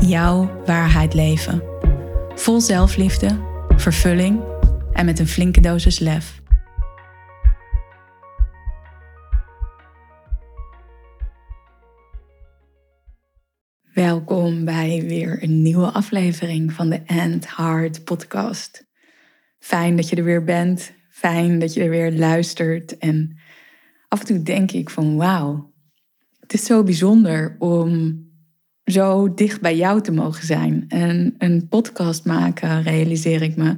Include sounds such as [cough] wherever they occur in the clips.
jouw waarheid leven. Vol zelfliefde, vervulling en met een flinke dosis lef. Welkom bij weer een nieuwe aflevering van de End Heart podcast. Fijn dat je er weer bent. Fijn dat je er weer luistert. En af en toe denk ik van wauw, het is zo bijzonder om zo dicht bij jou te mogen zijn. En een podcast maken, realiseer ik me,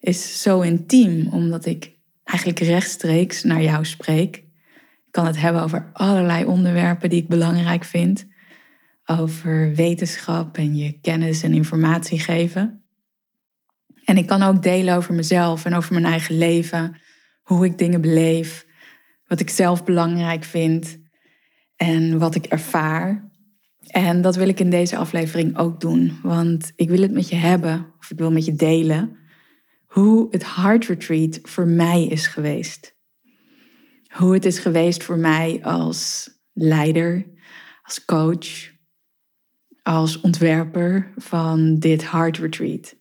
is zo intiem, omdat ik eigenlijk rechtstreeks naar jou spreek. Ik kan het hebben over allerlei onderwerpen die ik belangrijk vind. Over wetenschap en je kennis en informatie geven. En ik kan ook delen over mezelf en over mijn eigen leven. Hoe ik dingen beleef. Wat ik zelf belangrijk vind. En wat ik ervaar. En dat wil ik in deze aflevering ook doen, want ik wil het met je hebben, of ik wil met je delen, hoe het Heart Retreat voor mij is geweest. Hoe het is geweest voor mij als leider, als coach, als ontwerper van dit Heart Retreat.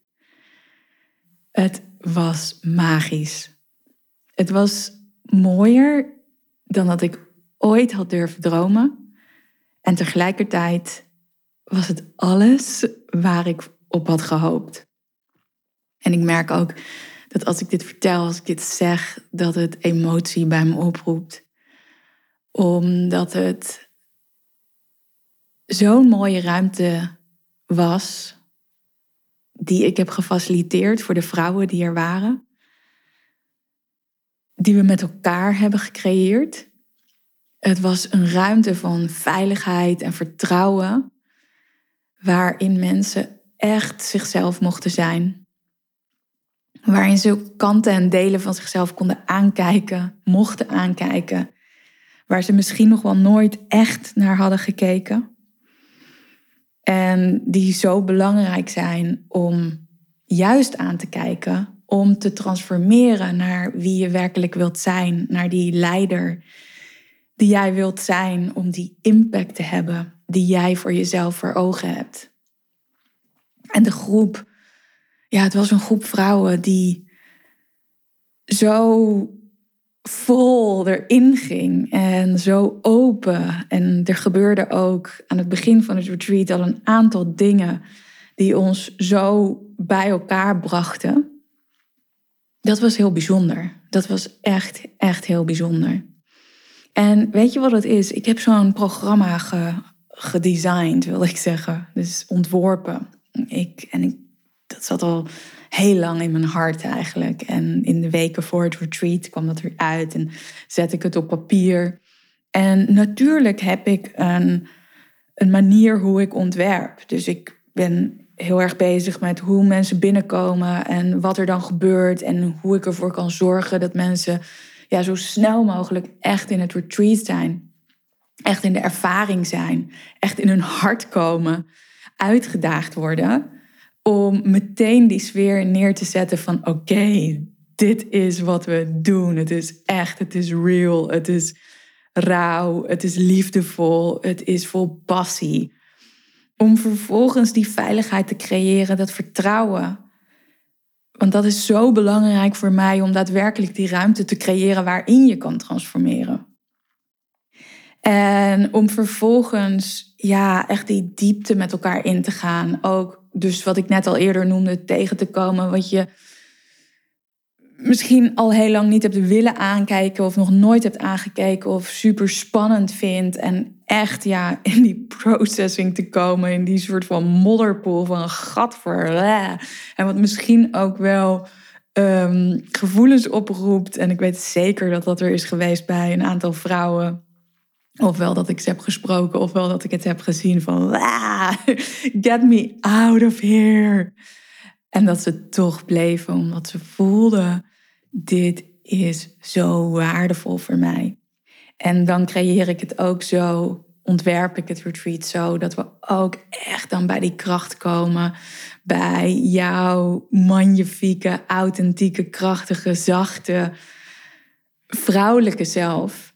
Het was magisch. Het was mooier dan dat ik ooit had durven dromen. En tegelijkertijd was het alles waar ik op had gehoopt. En ik merk ook dat als ik dit vertel, als ik dit zeg, dat het emotie bij me oproept. Omdat het zo'n mooie ruimte was, die ik heb gefaciliteerd voor de vrouwen die er waren. Die we met elkaar hebben gecreëerd. Het was een ruimte van veiligheid en vertrouwen, waarin mensen echt zichzelf mochten zijn. Waarin ze kanten en delen van zichzelf konden aankijken, mochten aankijken, waar ze misschien nog wel nooit echt naar hadden gekeken. En die zo belangrijk zijn om juist aan te kijken, om te transformeren naar wie je werkelijk wilt zijn, naar die leider die jij wilt zijn om die impact te hebben die jij voor jezelf voor ogen hebt. En de groep, ja, het was een groep vrouwen die zo vol erin ging en zo open. En er gebeurde ook aan het begin van het retreat al een aantal dingen die ons zo bij elkaar brachten. Dat was heel bijzonder. Dat was echt, echt heel bijzonder. En weet je wat het is? Ik heb zo'n programma ge, gedesigned, wil ik zeggen. Dus ontworpen. Ik, en ik, dat zat al heel lang in mijn hart eigenlijk. En in de weken voor het retreat kwam dat weer uit en zet ik het op papier. En natuurlijk heb ik een, een manier hoe ik ontwerp. Dus ik ben heel erg bezig met hoe mensen binnenkomen en wat er dan gebeurt en hoe ik ervoor kan zorgen dat mensen ja, zo snel mogelijk echt in het retreat zijn. Echt in de ervaring zijn. Echt in hun hart komen. Uitgedaagd worden. Om meteen die sfeer neer te zetten van oké, dit is wat we doen. Het is echt, het is real, het is rauw, het is liefdevol, het is vol passie. Om vervolgens die veiligheid te creëren, dat vertrouwen want dat is zo belangrijk voor mij om daadwerkelijk die ruimte te creëren waarin je kan transformeren. En om vervolgens ja, echt die diepte met elkaar in te gaan. Ook dus wat ik net al eerder noemde, tegen te komen wat je misschien al heel lang niet hebt willen aankijken of nog nooit hebt aangekeken of super spannend vindt. En echt ja, in die processing te komen, in die soort van modderpoel van een gat voor. En wat misschien ook wel ehm, gevoelens oproept. En ik weet zeker dat dat er is geweest bij een aantal vrouwen. Ofwel dat ik ze heb gesproken, ofwel dat ik het heb gezien van get me out of here. En dat ze toch bleven omdat ze voelden, dit is zo waardevol voor mij. En dan creëer ik het ook zo, ontwerp ik het retreat zo, dat we ook echt dan bij die kracht komen. Bij jouw magnifieke, authentieke, krachtige, zachte, vrouwelijke zelf.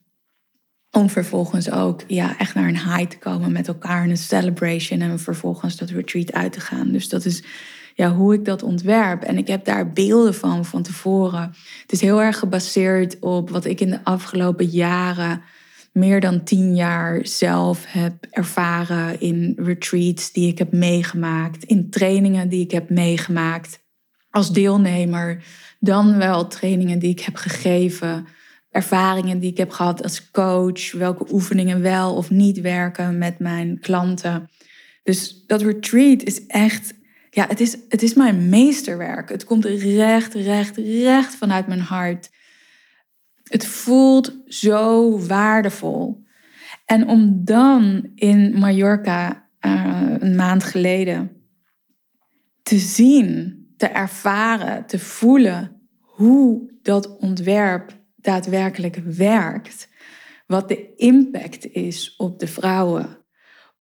Om vervolgens ook ja, echt naar een high te komen met elkaar, een celebration en vervolgens dat retreat uit te gaan. Dus dat is ja, hoe ik dat ontwerp. En ik heb daar beelden van van tevoren. Het is heel erg gebaseerd op wat ik in de afgelopen jaren, meer dan tien jaar zelf heb ervaren in retreats die ik heb meegemaakt, in trainingen die ik heb meegemaakt als deelnemer, dan wel trainingen die ik heb gegeven ervaringen die ik heb gehad als coach, welke oefeningen wel of niet werken met mijn klanten. Dus dat retreat is echt, ja, het is, het is mijn meesterwerk. Het komt recht, recht, recht vanuit mijn hart. Het voelt zo waardevol. En om dan in Mallorca uh, een maand geleden te zien, te ervaren, te voelen hoe dat ontwerp daadwerkelijk werkt. Wat de impact is op de vrouwen.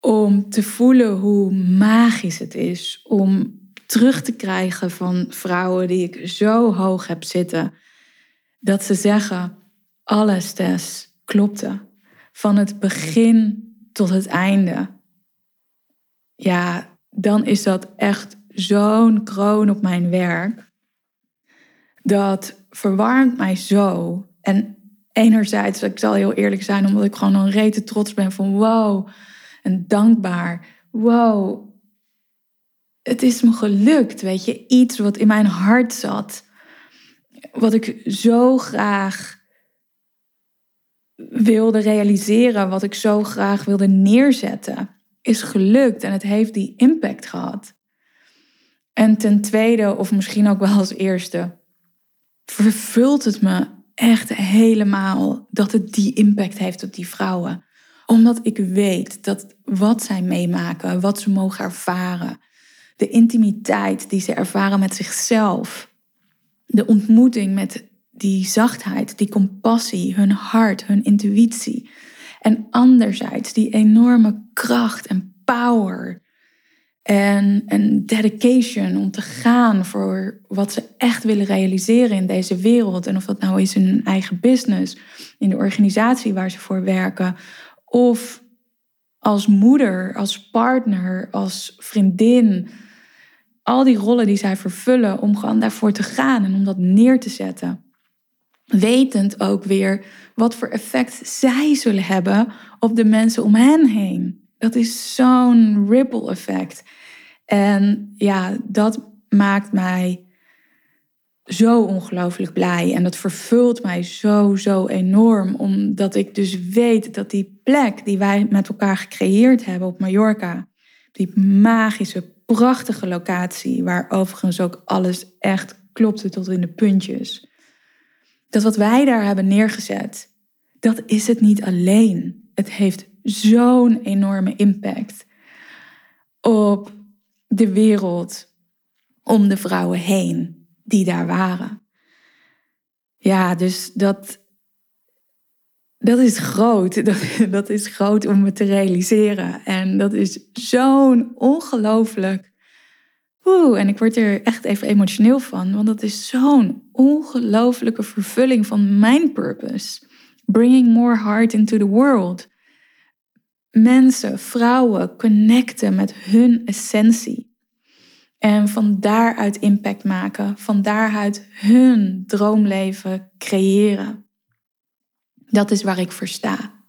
Om te voelen hoe magisch het is om terug te krijgen van vrouwen die ik zo hoog heb zitten. Dat ze zeggen, alles Tess klopte. Van het begin tot het einde. Ja, dan is dat echt zo'n kroon op mijn werk. Dat verwarmt mij zo. En enerzijds, ik zal heel eerlijk zijn, omdat ik gewoon een rete trots ben van wow. En dankbaar. Wow. Het is me gelukt, weet je. Iets wat in mijn hart zat. Wat ik zo graag wilde realiseren. Wat ik zo graag wilde neerzetten. Is gelukt en het heeft die impact gehad. En ten tweede, of misschien ook wel als eerste, vervult het me echt helemaal dat het die impact heeft op die vrouwen. Omdat ik weet dat wat zij meemaken, wat ze mogen ervaren, de intimiteit die ze ervaren met zichzelf, de ontmoeting met die zachtheid, die compassie, hun hart, hun intuïtie. En anderzijds die enorme kracht en power en, en dedication om te gaan voor wat ze echt willen realiseren in deze wereld. En of dat nou is in hun eigen business, in de organisatie waar ze voor werken, of als moeder, als partner, als vriendin. Al die rollen die zij vervullen om gewoon daarvoor te gaan en om dat neer te zetten. Wetend ook weer wat voor effect zij zullen hebben op de mensen om hen heen. Dat is zo'n ripple effect. En ja, dat maakt mij zo ongelooflijk blij. En dat vervult mij zo, zo enorm. Omdat ik dus weet dat die plek die wij met elkaar gecreëerd hebben op Mallorca, die magische, prachtige locatie, waar overigens ook alles echt klopte tot in de puntjes. Dat wat wij daar hebben neergezet, dat is het niet alleen. Het heeft zo'n enorme impact op de wereld om de vrouwen heen die daar waren. Ja, dus dat, dat is groot. [laughs] Dat, is groot om me te realiseren. En dat is zo'n ongelooflijk. Oeh, en ik word er echt even emotioneel van, want dat is zo'n ongelooflijke vervulling van mijn purpose. Bringing more heart into the world mensen, vrouwen connecten met hun essentie. En van daaruit impact maken, van daaruit hun droomleven creëren. Dat is waar ik voor sta.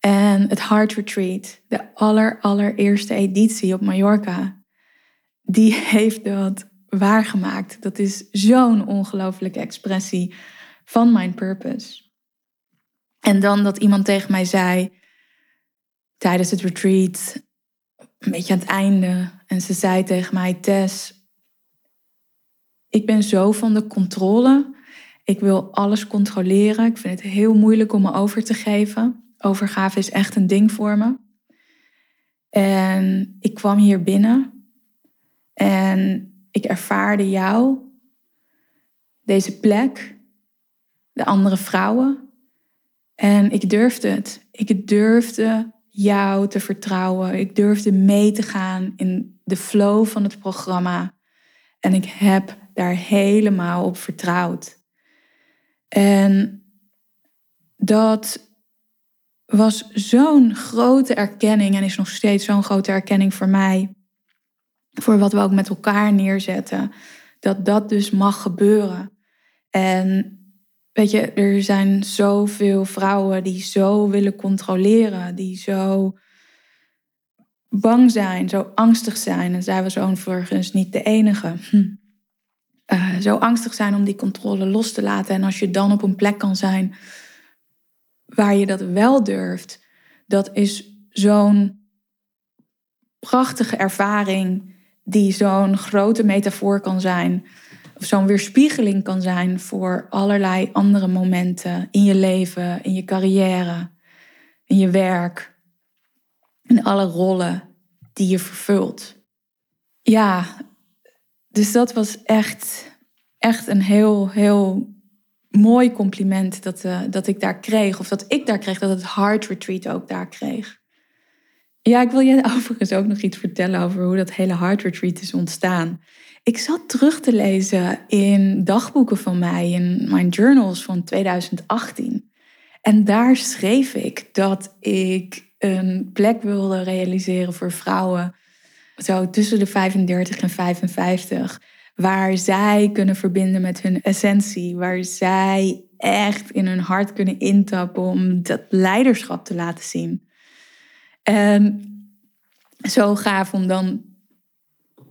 En het Heart Retreat, de aller, allereerste editie op Mallorca, die [laughs] heeft dat waargemaakt. Dat is zo'n ongelooflijke expressie van mijn purpose. En dan dat iemand tegen mij zei: tijdens het retreat, een beetje aan het einde. En ze zei tegen mij, Tess, ik ben zo van de controle. Ik wil alles controleren. Ik vind het heel moeilijk om me over te geven. Overgave is echt een ding voor me. En ik kwam hier binnen en ik ervaarde jou, deze plek, de andere vrouwen. En ik durfde het. Ik durfde jou te vertrouwen. Ik durfde mee te gaan in de flow van het programma. En ik heb daar helemaal op vertrouwd. En dat was zo'n grote erkenning en is nog steeds zo'n grote erkenning voor mij. Voor wat we ook met elkaar neerzetten. Dat dat dus mag gebeuren. En weet je, er zijn zoveel vrouwen die zo willen controleren, die zo bang zijn, zo angstig zijn. En zij was overigens niet de enige. Hm. Uh, zo angstig zijn om die controle los te laten. En als je dan op een plek kan zijn waar je dat wel durft, dat is zo'n prachtige ervaring die zo'n grote metafoor kan zijn. Of zo'n weerspiegeling kan zijn voor allerlei andere momenten in je leven, in je carrière, in je werk, in alle rollen die je vervult. Ja, dus dat was echt, echt een heel, heel mooi compliment dat, uh, dat ik daar kreeg. Of dat ik daar kreeg, dat het Heart Retreat ook daar kreeg. Ja, ik wil je [laughs] overigens ook nog iets vertellen over hoe dat hele Heart Retreat is ontstaan. Ik zat terug te lezen in dagboeken van mij, in mijn journals van 2018. En daar schreef ik dat ik een plek wilde realiseren voor vrouwen, zo tussen de 35 en 55, waar zij kunnen verbinden met hun essentie, waar zij echt in hun hart kunnen intappen om dat leiderschap te laten zien. En zo gaaf om dan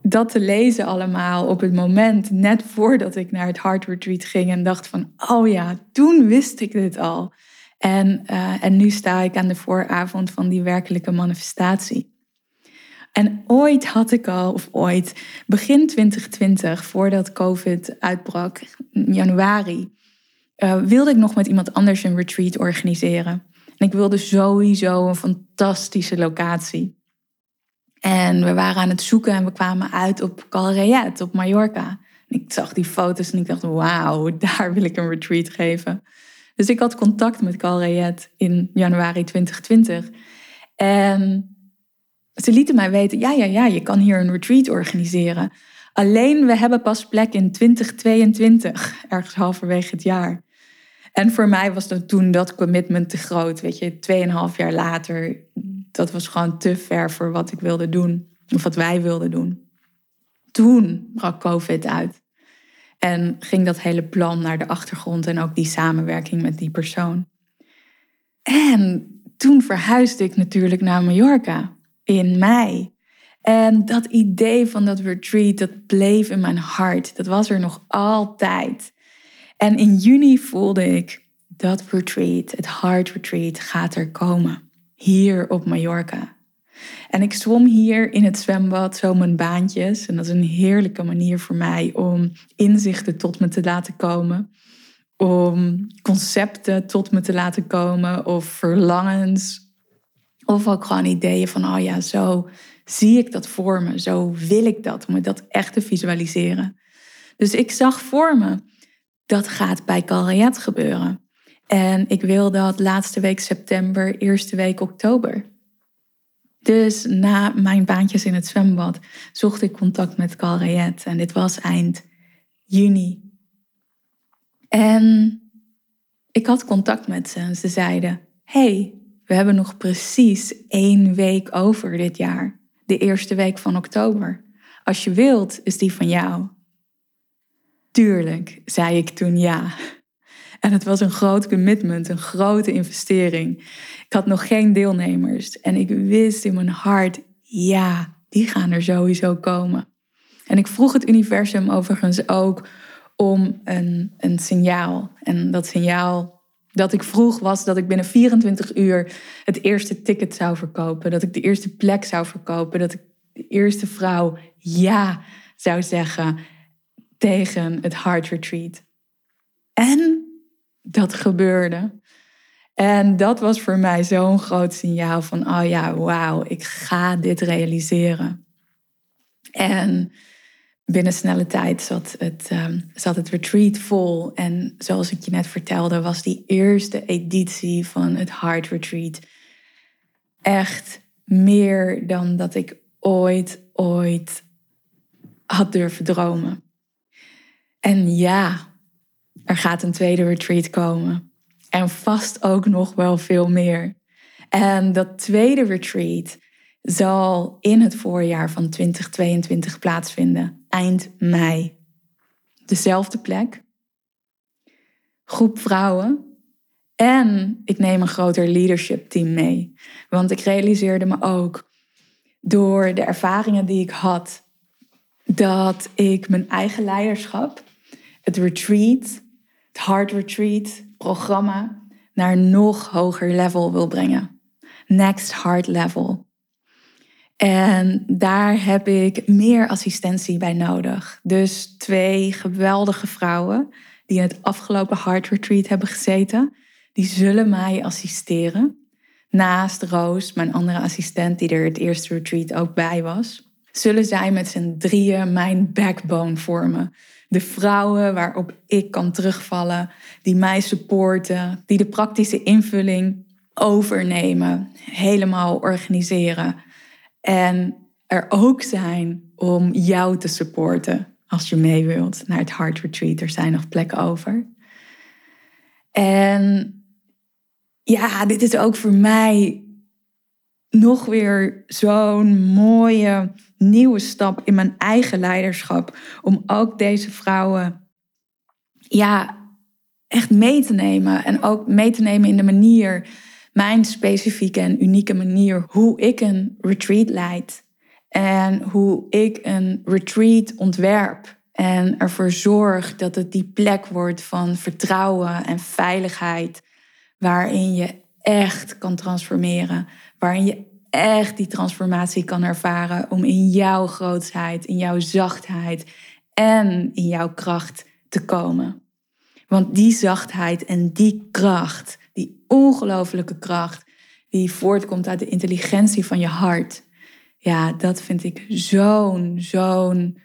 dat te lezen allemaal op het moment, net voordat ik naar het Heart Retreat ging en dacht van, oh ja, toen wist ik dit al. En, uh, en nu sta ik aan de vooravond van die werkelijke manifestatie. En ooit had ik al, of ooit, begin 2020, voordat COVID uitbrak, in januari, uh, wilde ik nog met iemand anders een retreat organiseren. En ik wilde sowieso een fantastische locatie. En we waren aan het zoeken en we kwamen uit op Calreyet, op Mallorca. En ik zag die foto's en ik dacht, wauw, [laughs] daar wil ik een retreat geven. Dus ik had contact met Calreyet in januari 2020. En ze lieten mij weten, ja, ja, ja, je kan hier een retreat organiseren. Alleen we hebben pas plek in 2022, ergens halverwege het jaar. En voor mij was dat toen dat commitment te groot. Weet je, tweeënhalf jaar later, dat was gewoon te ver voor wat ik wilde doen. Of wat wij wilden doen. Toen brak COVID uit. En ging dat hele plan naar de achtergrond en ook die samenwerking met die persoon. En toen verhuisde ik natuurlijk naar Mallorca in mei. En dat idee van dat retreat, dat bleef in mijn hart. Dat was er nog altijd. En in juni voelde ik dat retreat, het Heart Retreat, gaat er komen. Hier op Mallorca. En ik zwom hier in het zwembad zo mijn baantjes. En dat is een heerlijke manier voor mij om inzichten tot me te laten komen. Om concepten tot me te laten komen. Of verlangens. Of ook gewoon ideeën van, oh ja, zo zie ik dat voor me. Zo wil ik dat. Om dat echt te visualiseren. Dus ik zag voor me dat gaat bij Calriat gebeuren. En ik wil dat laatste week september, eerste week oktober. Dus na mijn baantjes in het zwembad zocht ik contact met Calriet. En dit was eind juni. En ik had contact met ze en ze zeiden: hey, we hebben nog precies één week over dit jaar. De eerste week van oktober. Als je wilt, is die van jou. Tuurlijk, zei ik toen ja. En het was een groot commitment, een grote investering. Ik had nog geen deelnemers en ik wist in mijn hart, ja, die gaan er sowieso komen. En ik vroeg het universum overigens ook om een, een signaal. En dat signaal dat ik vroeg was dat ik binnen 24 uur het eerste ticket zou verkopen. Dat ik de eerste plek zou verkopen. Dat ik de eerste vrouw ja zou zeggen tegen het Heart Retreat. En dat gebeurde. En dat was voor mij zo'n groot signaal van, oh ja, wauw, ik ga dit realiseren. En binnen snelle tijd zat het, um, zat het retreat vol. En zoals ik je net vertelde, was die eerste editie van het Heart Retreat echt meer dan dat ik ooit, ooit had durven dromen. En ja, er gaat een tweede retreat komen. En vast ook nog wel veel meer. En dat tweede retreat zal in het voorjaar van 2022 plaatsvinden, eind mei. Dezelfde plek, groep vrouwen en ik neem een groter leadership team mee. Want ik realiseerde me ook door de ervaringen die ik had, dat ik mijn eigen leiderschap, het retreat, het hard retreat programma, naar een nog hoger level wil brengen. Next hard level. En daar heb ik meer assistentie bij nodig. Dus twee geweldige vrouwen die in het afgelopen Heart Retreat hebben gezeten, die zullen mij assisteren. Naast Roos, mijn andere assistent, die er het eerste retreat ook bij was, zullen zij met z'n drieën mijn backbone vormen. De vrouwen waarop ik kan terugvallen, die mij supporten, die de praktische invulling overnemen, helemaal organiseren. En er ook zijn om jou te supporten als je mee wilt naar het Heart Retreat. Er zijn nog plekken over. En ja, dit is ook voor mij nog weer zo'n mooie nieuwe stap in mijn eigen leiderschap. Om ook deze vrouwen ja, echt mee te nemen. En ook mee te nemen in de manier, mijn specifieke en unieke manier, hoe ik een retreat leid. En hoe ik een retreat ontwerp. En ervoor zorg dat het die plek wordt van vertrouwen en veiligheid waarin je echt kan transformeren, waarin je echt die transformatie kan ervaren om in jouw grootheid, in jouw zachtheid en in jouw kracht te komen. Want die zachtheid en die kracht, die ongelofelijke kracht, die voortkomt uit de intelligentie van je hart, ja, dat vind ik zo'n, zo'n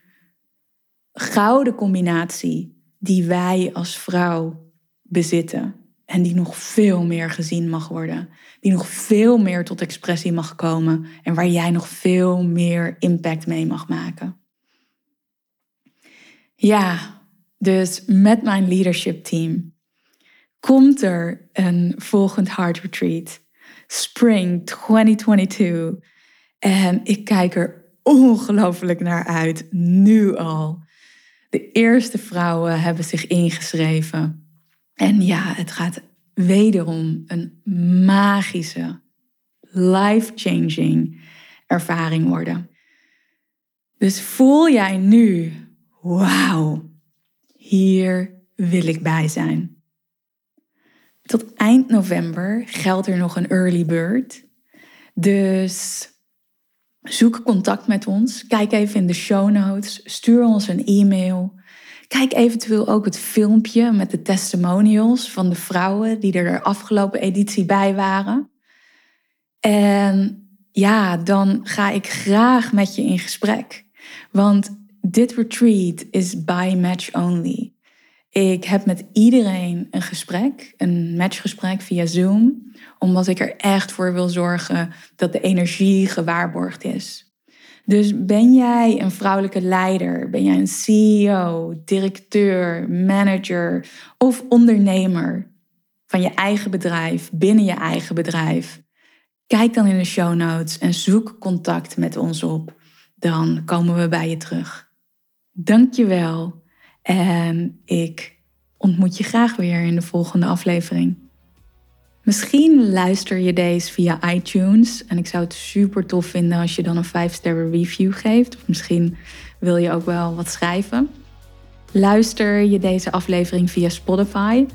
gouden combinatie die wij als vrouw bezitten. En die nog veel meer gezien mag worden. Die nog veel meer tot expressie mag komen. En waar jij nog veel meer impact mee mag maken. Ja, dus met mijn leadership team komt er een volgend Heart Retreat. Spring 2022. En ik kijk er ongelooflijk naar uit, nu al. De eerste vrouwen hebben zich ingeschreven. En ja, het gaat wederom een magische, life-changing ervaring worden. Dus voel jij nu, wauw, hier wil ik bij zijn. Tot eind november geldt er nog een early bird. Dus zoek contact met ons. Kijk even in de show notes. Stuur ons een e-mail. Kijk eventueel ook het filmpje met de testimonials van de vrouwen die er de afgelopen editie bij waren. En ja, dan ga ik graag met je in gesprek. Want dit retreat is by match only. Ik heb met iedereen een gesprek, een matchgesprek via Zoom, omdat ik er echt voor wil zorgen dat de energie gewaarborgd is. Dus ben jij een vrouwelijke leider? Ben jij een CEO, directeur, manager of ondernemer van je eigen bedrijf, binnen je eigen bedrijf? Kijk dan in de show notes en zoek contact met ons op. Dan komen we bij je terug. Dank je wel en ik ontmoet je graag weer in de volgende aflevering. Misschien luister je deze via iTunes en ik zou het super tof vinden als je dan een 5-sterren review geeft. Of misschien wil je ook wel wat schrijven. Luister je deze aflevering via Spotify?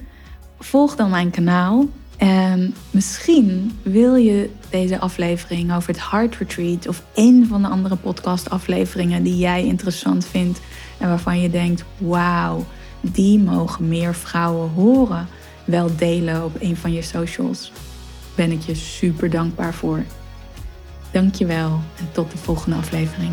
Volg dan mijn kanaal. En misschien wil je deze aflevering over het Heart Retreat of een van de andere podcast-afleveringen die jij interessant vindt en waarvan je denkt: wauw, die mogen meer vrouwen horen wel delen op een van je socials. Ben ik je super dankbaar voor. Dankjewel en tot de volgende aflevering.